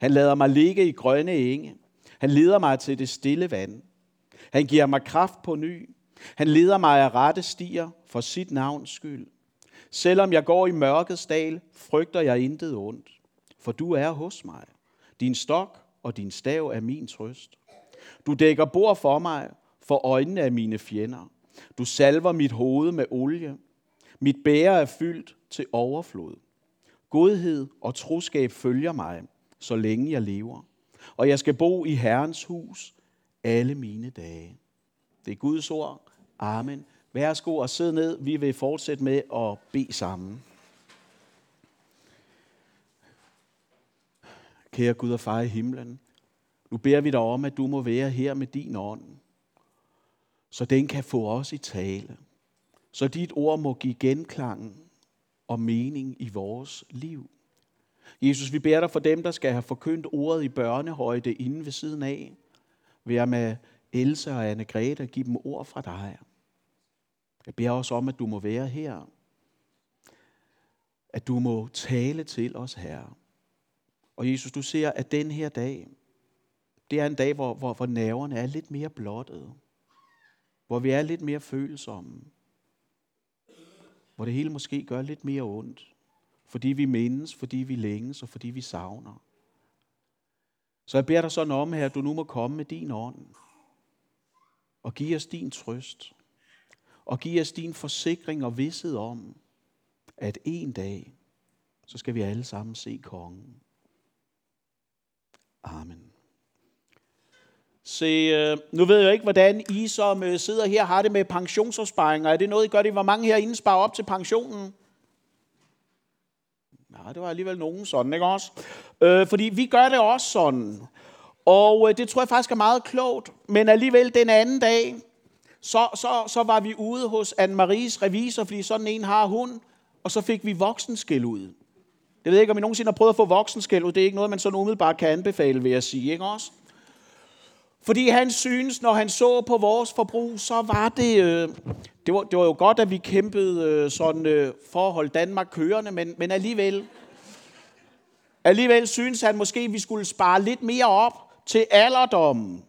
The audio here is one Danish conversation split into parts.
Han lader mig ligge i grønne enge. Han leder mig til det stille vand. Han giver mig kraft på ny. Han leder mig af rette stier for sit navns skyld. Selvom jeg går i mørkets dal, frygter jeg intet ondt, for du er hos mig. Din stok og din stav er min trøst. Du dækker bord for mig, for øjnene af mine fjender. Du salver mit hoved med olie. Mit bære er fyldt til overflod. Godhed og troskab følger mig, så længe jeg lever. Og jeg skal bo i Herrens hus alle mine dage. Det er Guds ord. Amen. Værsgo og sid ned. Vi vil fortsætte med at bede sammen. Kære Gud og far i himlen, nu beder vi dig om, at du må være her med din ånd, så den kan få os i tale, så dit ord må give genklang og mening i vores liv. Jesus, vi beder dig for dem, der skal have forkyndt ordet i børnehøjde inden ved siden af. Vær med Else og anne Grete og give dem ord fra dig. Jeg beder også om, at du må være her. At du må tale til os Herre. Og Jesus, du ser, at den her dag, det er en dag, hvor, hvor, hvor nerverne er lidt mere blottede. Hvor vi er lidt mere følsomme. Hvor det hele måske gør lidt mere ondt. Fordi vi mindes, fordi vi længes og fordi vi savner. Så jeg beder dig sådan om her, at du nu må komme med din ånd. Og give os din trøst. Og give os din forsikring og vidshed om, at en dag, så skal vi alle sammen se kongen. Amen. Se, øh, nu ved jeg ikke, hvordan I som øh, sidder her har det med pensionsopsparinger. Er det noget, I gør det? Hvor mange herinde sparer op til pensionen? Ja, det var alligevel nogen sådan, ikke også? Øh, fordi vi gør det også sådan. Og øh, det tror jeg faktisk er meget klogt. Men alligevel den anden dag, så, så, så var vi ude hos Anne-Maries revisor, fordi sådan en har hun. Og så fik vi voksenskæld ud. Det ved jeg ikke, om I nogensinde har prøvet at få voksenskæld ud. Det er ikke noget, man sådan umiddelbart kan anbefale, vil jeg sige, ikke også? Fordi han synes, når han så på vores forbrug, så var det... Øh, det, var, det var jo godt, at vi kæmpede øh, sådan øh, forhold Danmark kørende, men, men alligevel... Alligevel synes han måske, at vi skulle spare lidt mere op til alderdommen.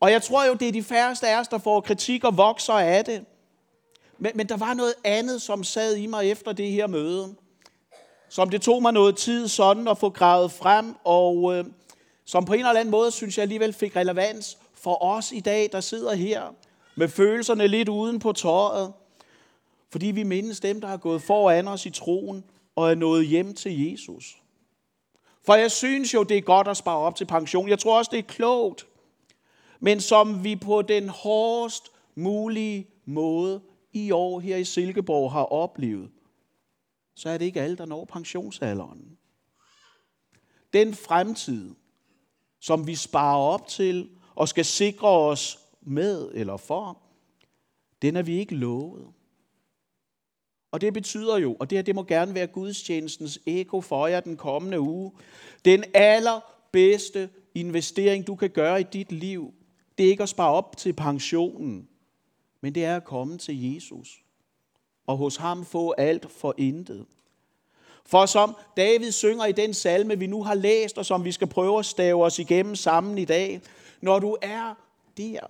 Og jeg tror jo, det er de færreste af os, der får kritik og vokser af det. Men, men der var noget andet, som sad i mig efter det her møde. Som det tog mig noget tid sådan at få gravet frem, og... Øh, som på en eller anden måde, synes jeg alligevel fik relevans for os i dag, der sidder her med følelserne lidt uden på tøjet. Fordi vi mindes dem, der har gået foran os i troen og er nået hjem til Jesus. For jeg synes jo, det er godt at spare op til pension. Jeg tror også, det er klogt. Men som vi på den hårdest mulige måde i år her i Silkeborg har oplevet, så er det ikke alle, der når pensionsalderen. Den fremtid, som vi sparer op til og skal sikre os med eller for, den er vi ikke lovet. Og det betyder jo, og det her det må gerne være gudstjenestens eko for jer den kommende uge, den allerbedste investering, du kan gøre i dit liv, det er ikke at spare op til pensionen, men det er at komme til Jesus. Og hos ham få alt for intet. For som David synger i den salme, vi nu har læst, og som vi skal prøve at stave os igennem sammen i dag, når du er der,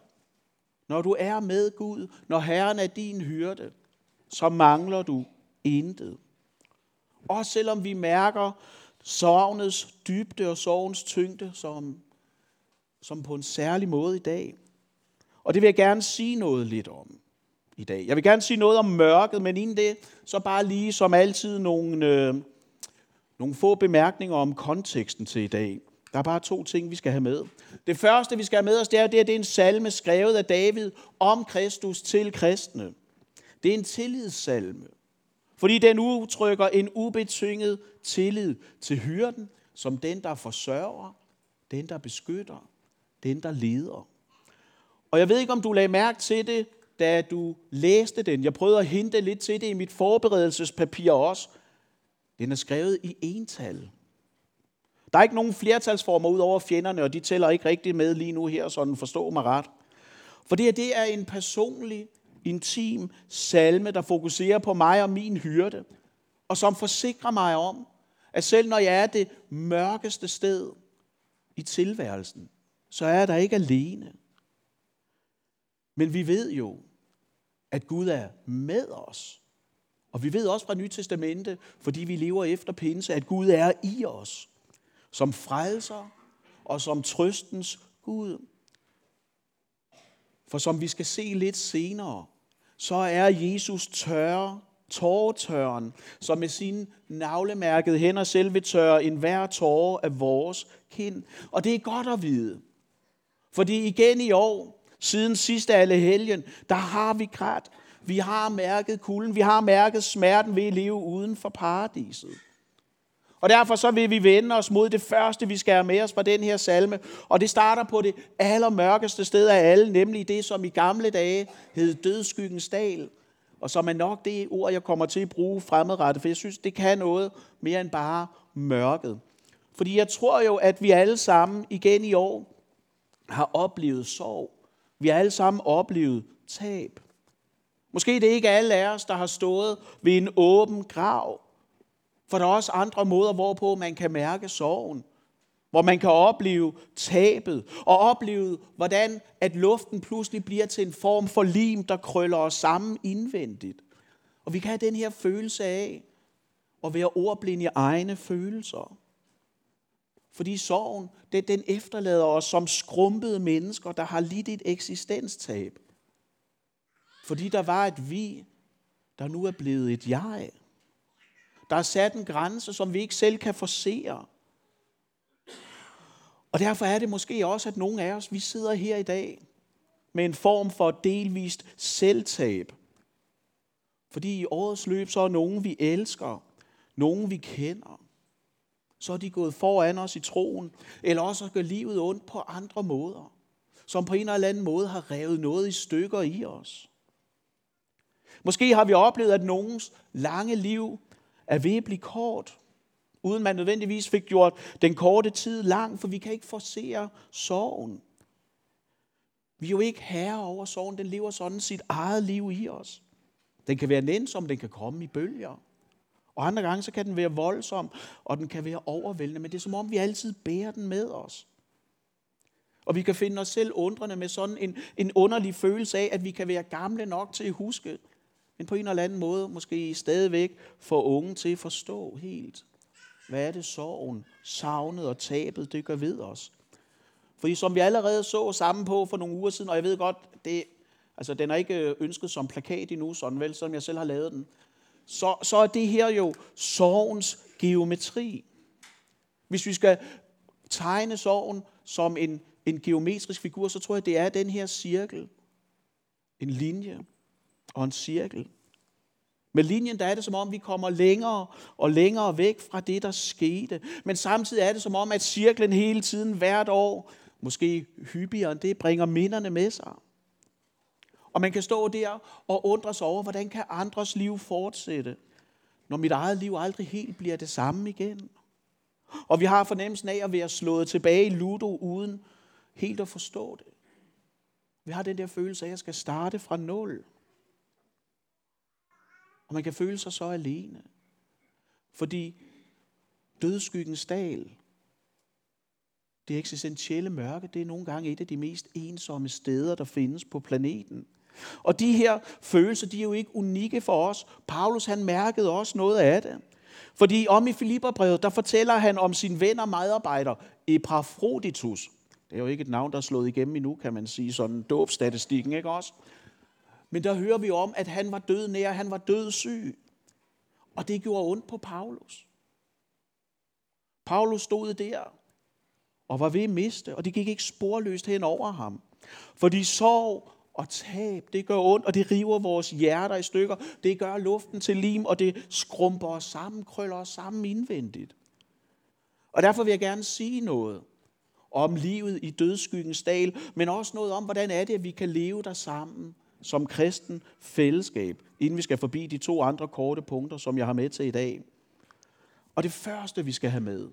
når du er med Gud, når Herren er din hyrde, så mangler du intet. Også selvom vi mærker sorgens dybde og sorgens tyngde, som, som på en særlig måde i dag. Og det vil jeg gerne sige noget lidt om i dag. Jeg vil gerne sige noget om mørket, men inden det, så bare lige som altid nogle, øh, nogle få bemærkninger om konteksten til i dag. Der er bare to ting, vi skal have med. Det første, vi skal have med os, det er, det er, det er en salme skrevet af David om Kristus til kristne. Det er en tillidssalme, fordi den udtrykker en ubetynget tillid til hyrden, som den, der forsørger, den, der beskytter, den, der leder. Og jeg ved ikke, om du lagde mærke til det, da du læste den. Jeg prøvede at hente lidt til det i mit forberedelsespapir også. Den er skrevet i ental. Der er ikke nogen flertalsformer ud over fjenderne, og de tæller ikke rigtig med lige nu her, sådan forstå mig ret. For det, her, det er en personlig, intim salme, der fokuserer på mig og min hyrde, og som forsikrer mig om, at selv når jeg er det mørkeste sted, i tilværelsen, så er der ikke alene. Men vi ved jo, at Gud er med os. Og vi ved også fra Nyt Testamente, fordi vi lever efter pinse, at Gud er i os, som frelser og som trøstens Gud. For som vi skal se lidt senere, så er Jesus tørre, tårtørren, som med sine navlemærkede hænder selv vil tørre enhver tårer af vores kind. Og det er godt at vide. Fordi igen i år, siden sidste alle helgen, der har vi grædt. Vi har mærket kulden. Vi har mærket smerten ved at leve uden for paradiset. Og derfor så vil vi vende os mod det første, vi skal have med os fra den her salme. Og det starter på det allermørkeste sted af alle, nemlig det, som i gamle dage hed dødskyggens dal. Og som er nok det ord, jeg kommer til at bruge fremadrettet, for jeg synes, det kan noget mere end bare mørket. Fordi jeg tror jo, at vi alle sammen igen i år har oplevet sorg. Vi har alle sammen oplevet tab. Måske det er ikke alle af os, der har stået ved en åben grav. For der er også andre måder, hvorpå man kan mærke sorgen. Hvor man kan opleve tabet, og opleve, hvordan at luften pludselig bliver til en form for lim, der krøller os sammen indvendigt. Og vi kan have den her følelse af at være ordblind i egne følelser. Fordi sorgen, den, den efterlader os som skrumpede mennesker, der har lidt et eksistenstab. Fordi der var et vi, der nu er blevet et jeg. Der er sat en grænse, som vi ikke selv kan forsere. Og derfor er det måske også, at nogle af os, vi sidder her i dag med en form for delvist selvtab. Fordi i årets løb, så er nogen, vi elsker, nogen vi kender, så er de gået foran os i troen, eller også gør livet ondt på andre måder, som på en eller anden måde har revet noget i stykker i os. Måske har vi oplevet, at nogens lange liv er ved at blive kort, uden man nødvendigvis fik gjort den korte tid lang, for vi kan ikke forsere sorgen. Vi er jo ikke herre over sorgen, den lever sådan sit eget liv i os. Den kan være nænsom, den kan komme i bølger. Og andre gange, så kan den være voldsom, og den kan være overvældende, men det er som om, vi altid bærer den med os. Og vi kan finde os selv undrende med sådan en, en underlig følelse af, at vi kan være gamle nok til at huske, men på en eller anden måde måske stadigvæk få unge til at forstå helt, hvad er det sorgen, savnet og tabet, det gør ved os. Fordi som vi allerede så sammen på for nogle uger siden, og jeg ved godt, det, altså, den er ikke øh, ønsket som plakat endnu, sådan vel, som jeg selv har lavet den, så, så er det her jo sorgens geometri. Hvis vi skal tegne sorgen som en, en geometrisk figur, så tror jeg, det er den her cirkel. En linje og en cirkel. Med linjen der er det som om, vi kommer længere og længere væk fra det, der skete. Men samtidig er det som om, at cirklen hele tiden hvert år, måske hyppigere end det, bringer minderne med sig. Og man kan stå der og undre sig over, hvordan kan andres liv fortsætte, når mit eget liv aldrig helt bliver det samme igen. Og vi har fornemmelsen af at være slået tilbage i ludo uden helt at forstå det. Vi har den der følelse af, at jeg skal starte fra nul. Og man kan føle sig så alene. Fordi dødskyggens dal, det eksistentielle mørke, det er nogle gange et af de mest ensomme steder, der findes på planeten. Og de her følelser, de er jo ikke unikke for os. Paulus, han mærkede også noget af det. Fordi om i Filipperbrevet, der fortæller han om sin ven og medarbejder, Epafroditus. Det er jo ikke et navn, der er slået igennem endnu, kan man sige, sådan dåbstatistikken, ikke også? Men der hører vi om, at han var død nær, han var død syg. Og det gjorde ondt på Paulus. Paulus stod der og var ved at miste, og det gik ikke sporløst hen over ham. Fordi sorg og tab, det gør ondt, og det river vores hjerter i stykker. Det gør luften til lim, og det skrumper os sammen, krøller os sammen indvendigt. Og derfor vil jeg gerne sige noget om livet i dødskyggens dal, men også noget om, hvordan er det, at vi kan leve der sammen som kristen fællesskab, inden vi skal forbi de to andre korte punkter, som jeg har med til i dag. Og det første, vi skal have med,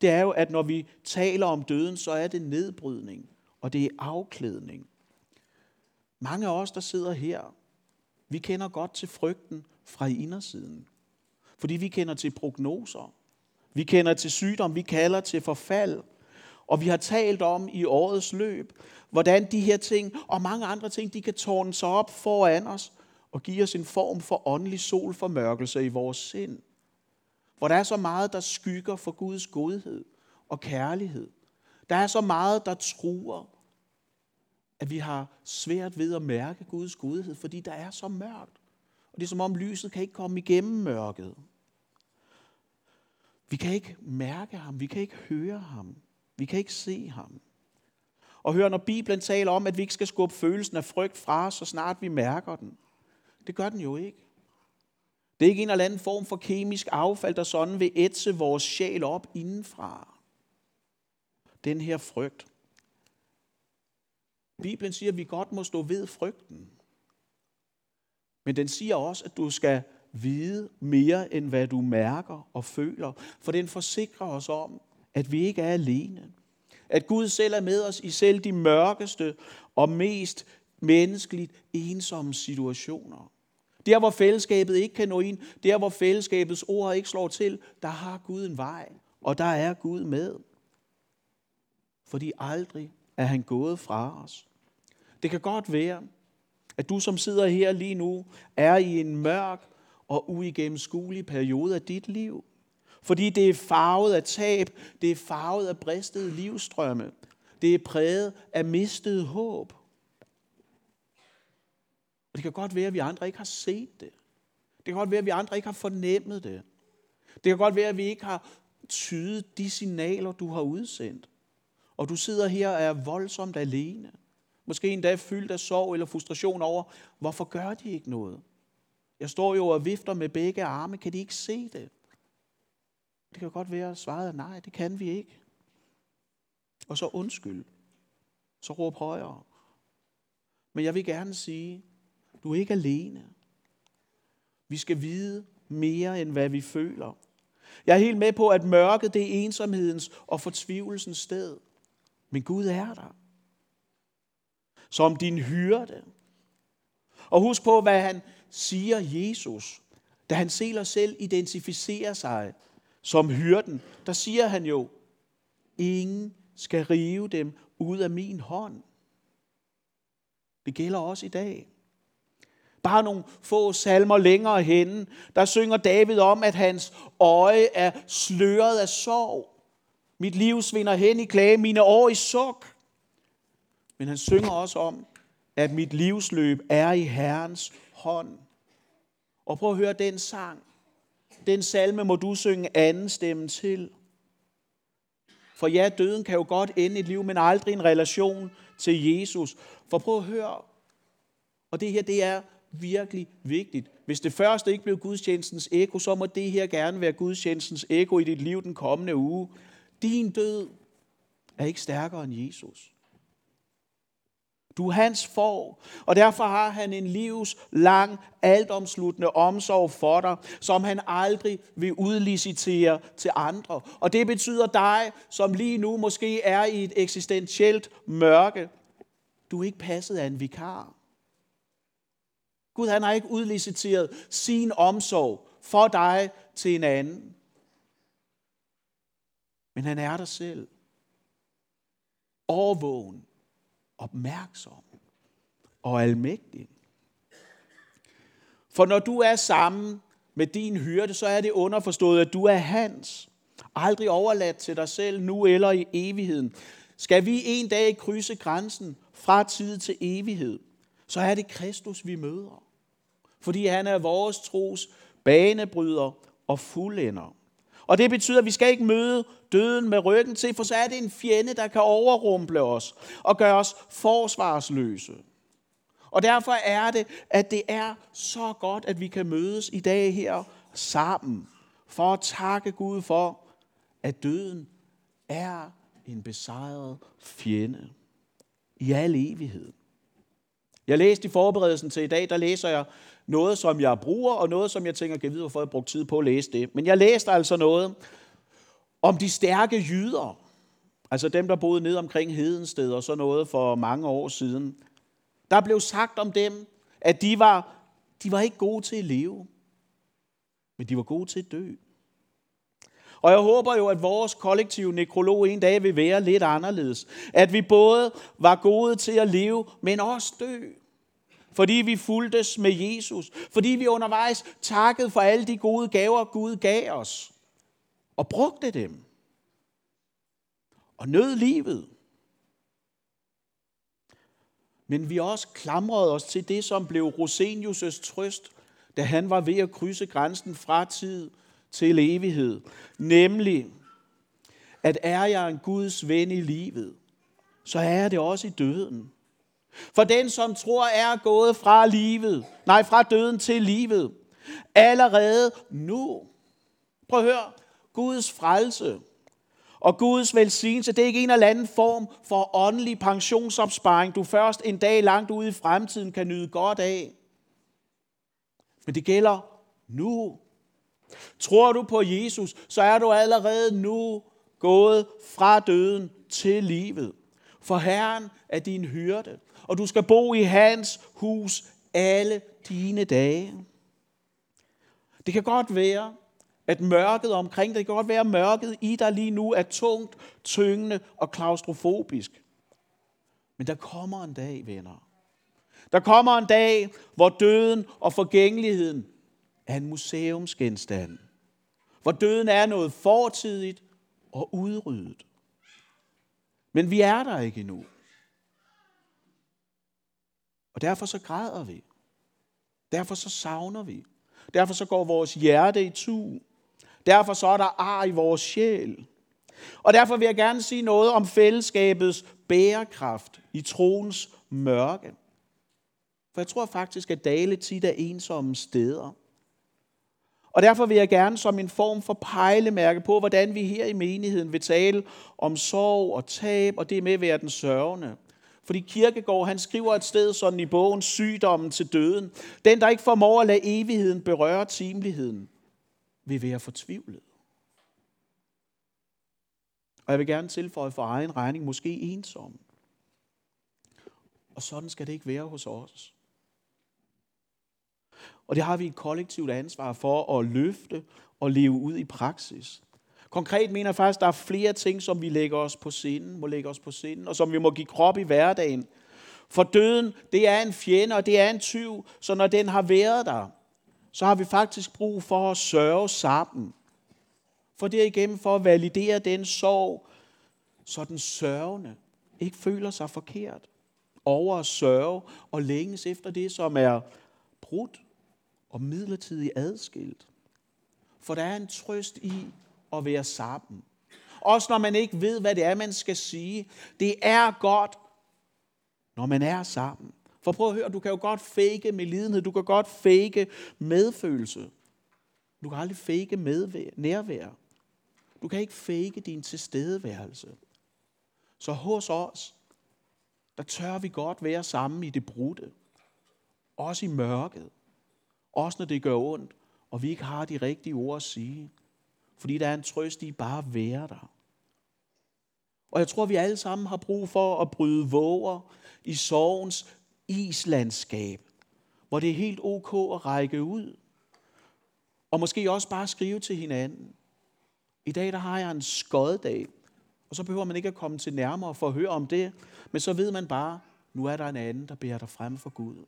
det er jo, at når vi taler om døden, så er det nedbrydning, og det er afklædning. Mange af os, der sidder her, vi kender godt til frygten fra indersiden. Fordi vi kender til prognoser. Vi kender til sygdom, vi kalder til forfald. Og vi har talt om i årets løb, hvordan de her ting og mange andre ting, de kan tårne sig op foran os og give os en form for åndelig solformørkelse i vores sind. Hvor der er så meget, der skygger for Guds godhed og kærlighed. Der er så meget, der truer, at vi har svært ved at mærke Guds godhed, fordi der er så mørkt. Og det er som om lyset kan ikke komme igennem mørket. Vi kan ikke mærke ham, vi kan ikke høre ham, vi kan ikke se ham. Og hør, når Bibelen taler om, at vi ikke skal skubbe følelsen af frygt fra os, så snart vi mærker den. Det gør den jo ikke. Det er ikke en eller anden form for kemisk affald, der sådan vil ætse vores sjæl op indenfra. Den her frygt. Bibelen siger, at vi godt må stå ved frygten. Men den siger også, at du skal vide mere, end hvad du mærker og føler. For den forsikrer os om, at vi ikke er alene. At Gud selv er med os i selv de mørkeste og mest menneskeligt ensomme situationer. Der, hvor fællesskabet ikke kan nå ind, der, hvor fællesskabets ord ikke slår til, der har Gud en vej, og der er Gud med. Fordi aldrig er han gået fra os. Det kan godt være, at du som sidder her lige nu, er i en mørk og uigennemskuelig periode af dit liv. Fordi det er farvet af tab, det er farvet af bristede livstrømme, det er præget af mistet håb. Og det kan godt være, at vi andre ikke har set det. Det kan godt være, at vi andre ikke har fornemmet det. Det kan godt være, at vi ikke har tydet de signaler, du har udsendt. Og du sidder her og er voldsomt alene. Måske endda fyldt af sorg eller frustration over, hvorfor gør de ikke noget? Jeg står jo og vifter med begge arme. Kan de ikke se det? Det kan godt være, at svaret er nej, det kan vi ikke. Og så undskyld. Så råb højere. Men jeg vil gerne sige, du er ikke alene. Vi skal vide mere, end hvad vi føler. Jeg er helt med på, at mørket det er ensomhedens og fortvivlelsens sted. Men Gud er der. Som din hyrde. Og husk på, hvad han siger Jesus, da han selv identificerer sig som hyrden. Der siger han jo, ingen skal rive dem ud af min hånd. Det gælder også i dag. Bare nogle få salmer længere henne, der synger David om, at hans øje er sløret af sorg. Mit liv svinder hen i klage, mine år i suk. Men han synger også om, at mit livsløb er i Herrens hånd. Og prøv at høre den sang. Den salme må du synge anden stemme til. For ja, døden kan jo godt ende et liv, men aldrig en relation til Jesus. For prøv at høre, og det her, det er virkelig vigtigt. Hvis det første ikke blev gudstjenestens eko, så må det her gerne være gudstjenestens eko i dit liv den kommende uge. Din død er ikke stærkere end Jesus. Du er hans for, og derfor har han en livs lang, altomsluttende omsorg for dig, som han aldrig vil udlicitere til andre. Og det betyder dig, som lige nu måske er i et eksistentielt mørke, du er ikke passet af en vikar. Gud han har ikke udliciteret sin omsorg for dig til en anden. Men han er der selv. Overvågen, opmærksom og almægtig. For når du er sammen med din hyrde, så er det underforstået, at du er hans. Aldrig overladt til dig selv, nu eller i evigheden. Skal vi en dag krydse grænsen fra tid til evighed, så er det Kristus, vi møder. Fordi han er vores tros banebryder og fuldender. Og det betyder, at vi skal ikke møde døden med ryggen til, for så er det en fjende, der kan overrumple os og gøre os forsvarsløse. Og derfor er det, at det er så godt, at vi kan mødes i dag her sammen, for at takke Gud for, at døden er en besejret fjende i al evighed. Jeg læste i forberedelsen til i dag, der læser jeg noget, som jeg bruger, og noget, som jeg tænker, kan vide, hvorfor jeg har brugt tid på at læse det. Men jeg læste altså noget om de stærke jyder, altså dem, der boede ned omkring Hedensted og så noget for mange år siden. Der blev sagt om dem, at de var, de var ikke gode til at leve, men de var gode til at dø. Og jeg håber jo, at vores kollektive nekrolog en dag vil være lidt anderledes. At vi både var gode til at leve, men også dø. Fordi vi fuldtes med Jesus. Fordi vi undervejs takkede for alle de gode gaver, Gud gav os. Og brugte dem. Og nød livet. Men vi også klamrede os til det, som blev Rosenius' trøst, da han var ved at krydse grænsen fra tid til evighed. Nemlig, at er jeg en Guds ven i livet, så er jeg det også i døden. For den, som tror, er gået fra livet, nej, fra døden til livet, allerede nu. Prøv at høre, Guds frelse og Guds velsignelse, det er ikke en eller anden form for åndelig pensionsopsparing, du først en dag langt ude i fremtiden kan nyde godt af. Men det gælder nu. Tror du på Jesus, så er du allerede nu gået fra døden til livet. For Herren er din hyrde, og du skal bo i hans hus alle dine dage. Det kan godt være, at mørket omkring dig, det kan godt være, at mørket i dig lige nu er tungt, tyngende og klaustrofobisk. Men der kommer en dag, venner. Der kommer en dag, hvor døden og forgængeligheden er en museumsgenstand. Hvor døden er noget fortidigt og udryddet. Men vi er der ikke endnu. Og derfor så græder vi. Derfor så savner vi. Derfor så går vores hjerte i tu. Derfor så er der ar i vores sjæl. Og derfor vil jeg gerne sige noget om fællesskabets bærekraft i troens mørke. For jeg tror faktisk, at dale tit er ensomme steder. Og derfor vil jeg gerne som en form for pejlemærke på, hvordan vi her i menigheden vil tale om sorg og tab, og det med at være den sørgende. Fordi Kirkegaard, han skriver et sted sådan i bogen, sygdommen til døden. Den, der ikke formår at lade evigheden berøre timeligheden, vil være fortvivlet. Og jeg vil gerne tilføje for egen regning, måske ensom. Og sådan skal det ikke være hos os. Og det har vi et kollektivt ansvar for at løfte og leve ud i praksis. Konkret mener jeg faktisk, at der er flere ting, som vi lægger os på sinden, må lægge os på sinden, og som vi må give krop i hverdagen. For døden, det er en fjende, og det er en tyv, så når den har været der, så har vi faktisk brug for at sørge sammen. For derigennem for at validere den sorg, så den sørgende ikke føler sig forkert over at sørge og længes efter det, som er brudt og midlertidigt adskilt. For der er en trøst i at være sammen. Også når man ikke ved, hvad det er, man skal sige. Det er godt, når man er sammen. For prøv at høre, du kan jo godt fake med lidenhed, du kan godt fake medfølelse. Du kan aldrig fake medvær, nærvær. Du kan ikke fake din tilstedeværelse. Så hos os, der tør vi godt være sammen i det brudte. Også i mørket. Også når det gør ondt, og vi ikke har de rigtige ord at sige. Fordi der er en trøst i bare at være der. Og jeg tror, vi alle sammen har brug for at bryde våger i sorgens islandskab, hvor det er helt ok at række ud. Og måske også bare skrive til hinanden. I dag der har jeg en skoddag, og så behøver man ikke at komme til nærmere for at høre om det, men så ved man bare, nu er der en anden, der bærer dig frem for Gud.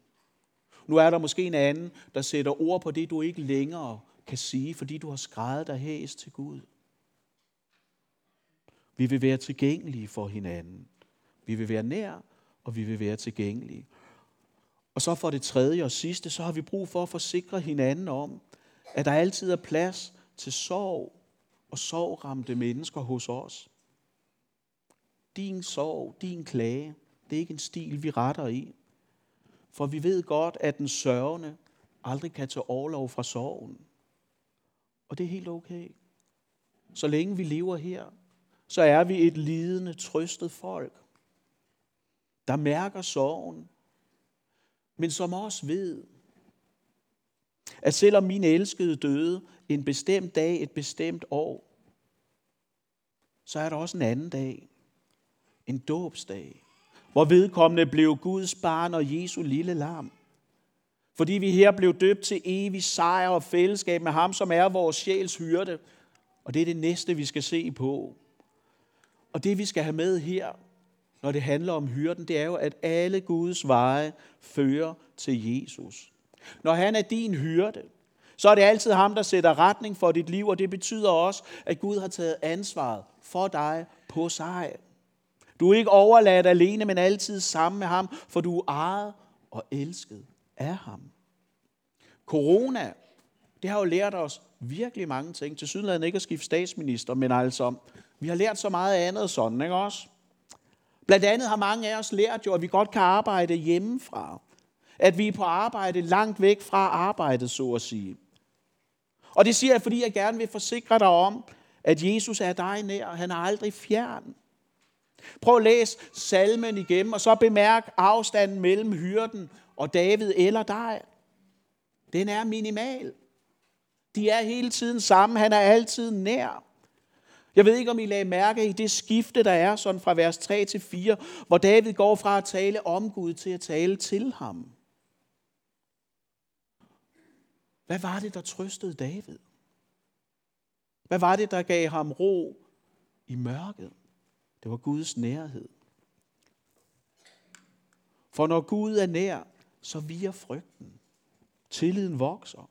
Nu er der måske en anden, der sætter ord på det, du ikke længere kan sige, fordi du har skrevet dig hæs til Gud. Vi vil være tilgængelige for hinanden. Vi vil være nær, og vi vil være tilgængelige. Og så for det tredje og sidste, så har vi brug for at forsikre hinanden om, at der altid er plads til sorg og sorgramte mennesker hos os. Din sorg, din klage, det er ikke en stil, vi retter i. For vi ved godt, at den sørgende aldrig kan tage overlov fra sorgen. Og det er helt okay. Så længe vi lever her, så er vi et lidende, trøstet folk, der mærker sorgen, men som også ved, at selvom min elskede døde en bestemt dag, et bestemt år, så er der også en anden dag, en dåbsdag, hvor vedkommende blev Guds barn og Jesu lille lam. Fordi vi her blev døbt til evig sejr og fællesskab med ham, som er vores sjæls hyrde. Og det er det næste, vi skal se på. Og det, vi skal have med her, når det handler om hyrden, det er jo, at alle Guds veje fører til Jesus. Når han er din hyrde, så er det altid ham, der sætter retning for dit liv, og det betyder også, at Gud har taget ansvaret for dig på sig. Du er ikke overladt alene, men altid sammen med ham, for du er ejet og elsket af ham. Corona, det har jo lært os virkelig mange ting. Til sydenlandet ikke at skifte statsminister, men altså, vi har lært så meget andet sådan, ikke også? Blandt andet har mange af os lært jo, at vi godt kan arbejde hjemmefra. At vi er på arbejde langt væk fra arbejdet, så at sige. Og det siger jeg, fordi jeg gerne vil forsikre dig om, at Jesus er dig nær. Han er aldrig fjern. Prøv at læse salmen igennem, og så bemærk afstanden mellem hyrden og David eller dig. Den er minimal. De er hele tiden sammen. Han er altid nær. Jeg ved ikke, om I lagde mærke i det skifte, der er sådan fra vers 3 til 4, hvor David går fra at tale om Gud til at tale til ham. Hvad var det, der trøstede David? Hvad var det, der gav ham ro i mørket? Det var Guds nærhed. For når Gud er nær, så viger frygten. Tilliden vokser.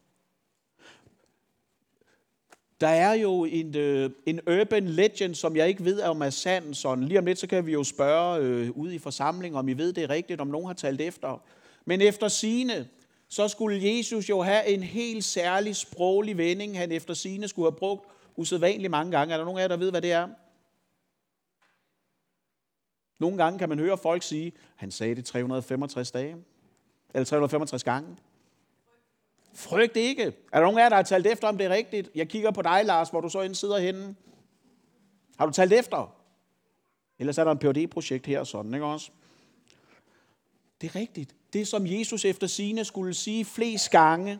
Der er jo en, øh, en urban legend, som jeg ikke ved om er sand. Sådan. Lige om lidt, så kan vi jo spørge øh, ude i forsamlingen, om I ved det er rigtigt, om nogen har talt efter. Men efter sine, så skulle Jesus jo have en helt særlig sproglig vending, han efter sine skulle have brugt usædvanligt mange gange. Er der nogen af jer, der ved, hvad det er? Nogle gange kan man høre folk sige, han sagde det 365 dage, eller 365 gange. Frygt ikke. Er der nogen af jer, der har talt efter, om det er rigtigt? Jeg kigger på dig, Lars, hvor du så ind sidder henne. Har du talt efter? Ellers er der en phd projekt her og sådan, ikke også? Det er rigtigt. Det, som Jesus efter sine skulle sige flest gange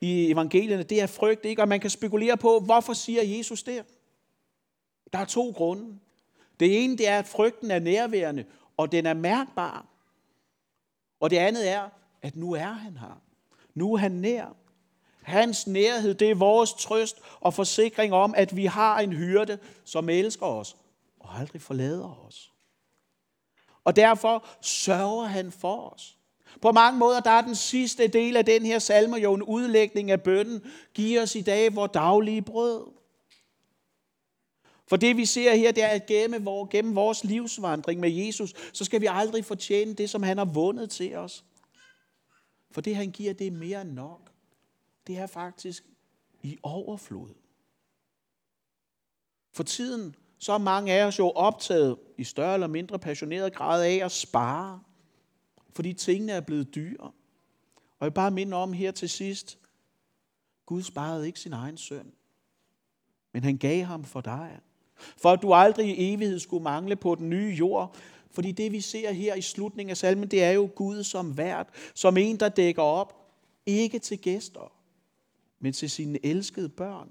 i evangelierne, det er frygt ikke. Og man kan spekulere på, hvorfor siger Jesus det? Der er to grunde. Det ene det er, at frygten er nærværende, og den er mærkbar. Og det andet er, at nu er han her. Nu er han nær. Hans nærhed, det er vores trøst og forsikring om, at vi har en hyrde, som elsker os og aldrig forlader os. Og derfor sørger han for os. På mange måder, der er den sidste del af den her salme jo en udlægning af bønnen. Giv os i dag vores daglige brød. For det vi ser her, det er, at gennem, gennem vores livsvandring med Jesus, så skal vi aldrig fortjene det, som han har vundet til os. For det han giver, det er mere end nok. Det er faktisk i overflod. For tiden, så er mange af os jo optaget i større eller mindre passioneret grad af at spare. Fordi tingene er blevet dyre. Og jeg vil bare minde om her til sidst, Gud sparede ikke sin egen søn, men han gav ham for dig. For at du aldrig i evighed skulle mangle på den nye jord. Fordi det vi ser her i slutningen af salmen, det er jo Gud som vært, som en, der dækker op, ikke til gæster, men til sine elskede børn.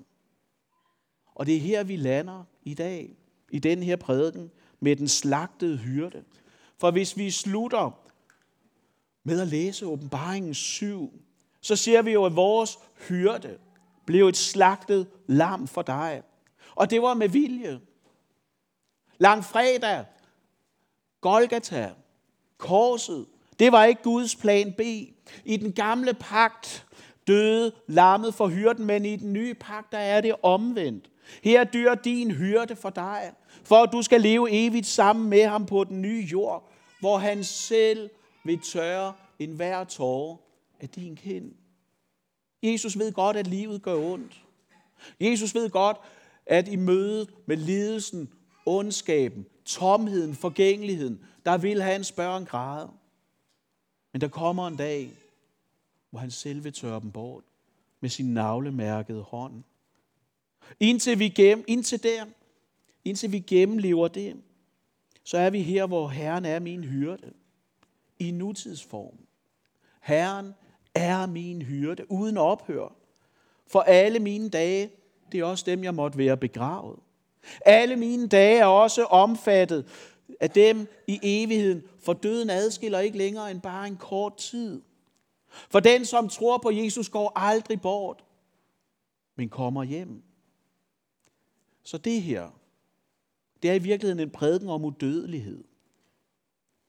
Og det er her, vi lander i dag, i den her prædiken, med den slagtede hyrde. For hvis vi slutter med at læse åbenbaringen 7, så ser vi jo, at vores hyrde blev et slagtet lam for dig. Og det var med vilje. Langfredag, Golgata, korset, det var ikke Guds plan B. I den gamle pagt døde lammet for hyrden, men i den nye pagt, der er det omvendt. Her dyr din hyrde for dig, for at du skal leve evigt sammen med ham på den nye jord, hvor han selv vil tørre enhver tårer af din kind. Jesus ved godt, at livet gør ondt. Jesus ved godt, at i mødet med lidelsen, ondskaben, tomheden, forgængeligheden, der vil han spørge en grad. Men der kommer en dag, hvor han selv vil tørre dem bort med sin navlemærkede hånd. Indtil vi, gennem, indtil der, indtil vi gennemlever det, så er vi her, hvor Herren er min hyrde. I nutidsform. Herren er min hyrde, uden ophør. For alle mine dage det er også dem, jeg måtte være begravet. Alle mine dage er også omfattet af dem i evigheden, for døden adskiller ikke længere end bare en kort tid. For den, som tror på Jesus, går aldrig bort, men kommer hjem. Så det her, det er i virkeligheden en prædiken om udødelighed.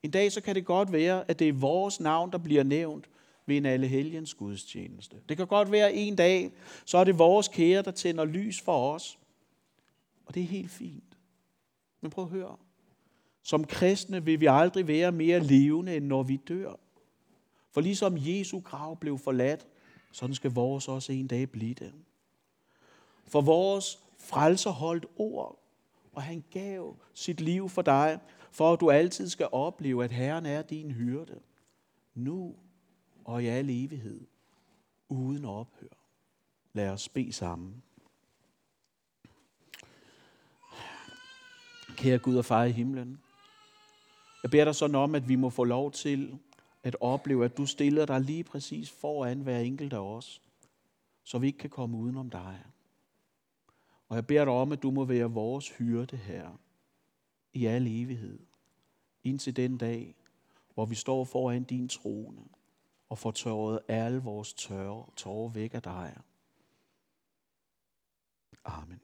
En dag så kan det godt være, at det er vores navn, der bliver nævnt ved en alle helgens gudstjeneste. Det kan godt være en dag, så er det vores kære, der tænder lys for os. Og det er helt fint. Men prøv at høre. Som kristne vil vi aldrig være mere levende, end når vi dør. For ligesom Jesu grav blev forladt, sådan skal vores også en dag blive det. For vores frelser holdt ord, og han gav sit liv for dig, for at du altid skal opleve, at Herren er din hyrde. Nu og i al evighed, uden ophør. Lad os bede sammen. Kære Gud og far i himlen, jeg beder dig sådan om, at vi må få lov til at opleve, at du stiller dig lige præcis foran hver enkelt af os, så vi ikke kan komme udenom dig. Og jeg beder dig om, at du må være vores hyrde her i al evighed, indtil den dag, hvor vi står foran din trone og får tørret alle vores tørre, tårer væk af dig. Amen.